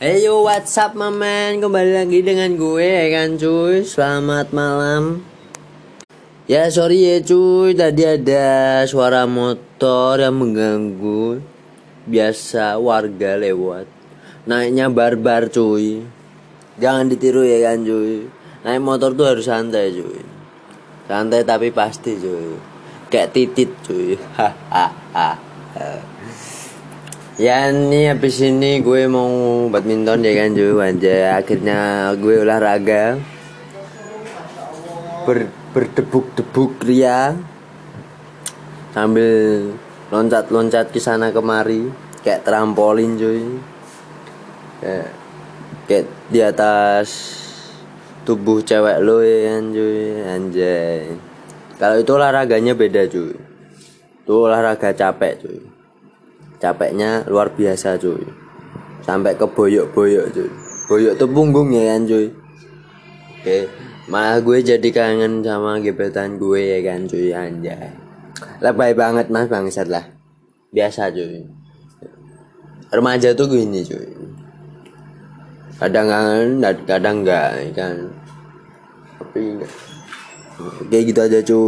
Ayo WhatsApp mamen kembali lagi dengan gue ya kan cuy? Selamat malam. Ya sorry ya cuy. Tadi ada suara motor yang mengganggu. Biasa warga lewat. Naiknya barbar cuy. Jangan ditiru ya kan cuy? Naik motor tuh harus santai cuy. Santai tapi pasti cuy. Kayak titit cuy. Hahaha Ya ini habis ini gue mau badminton ya kan cuy aja akhirnya gue olahraga. Ber, berdebuk-debuk ria. Sambil loncat-loncat ke sana kemari. Kayak trampolin cuy. Kayak, kayak di atas tubuh cewek lo ya kan cuy. Anjay. Kalau itu olahraganya beda cuy. Itu olahraga capek cuy capeknya luar biasa cuy. Sampai ke boyok-boyok cuy. Boyok tuh punggung ya kan cuy. Oke malah gue jadi kangen sama gebetan gue ya kan cuy. Anjay. Lebay banget mas bangsat lah. Biasa cuy. Remaja tuh gini cuy. Kadang kangen kadang enggak ya kan. Tapi kayak gitu aja cuy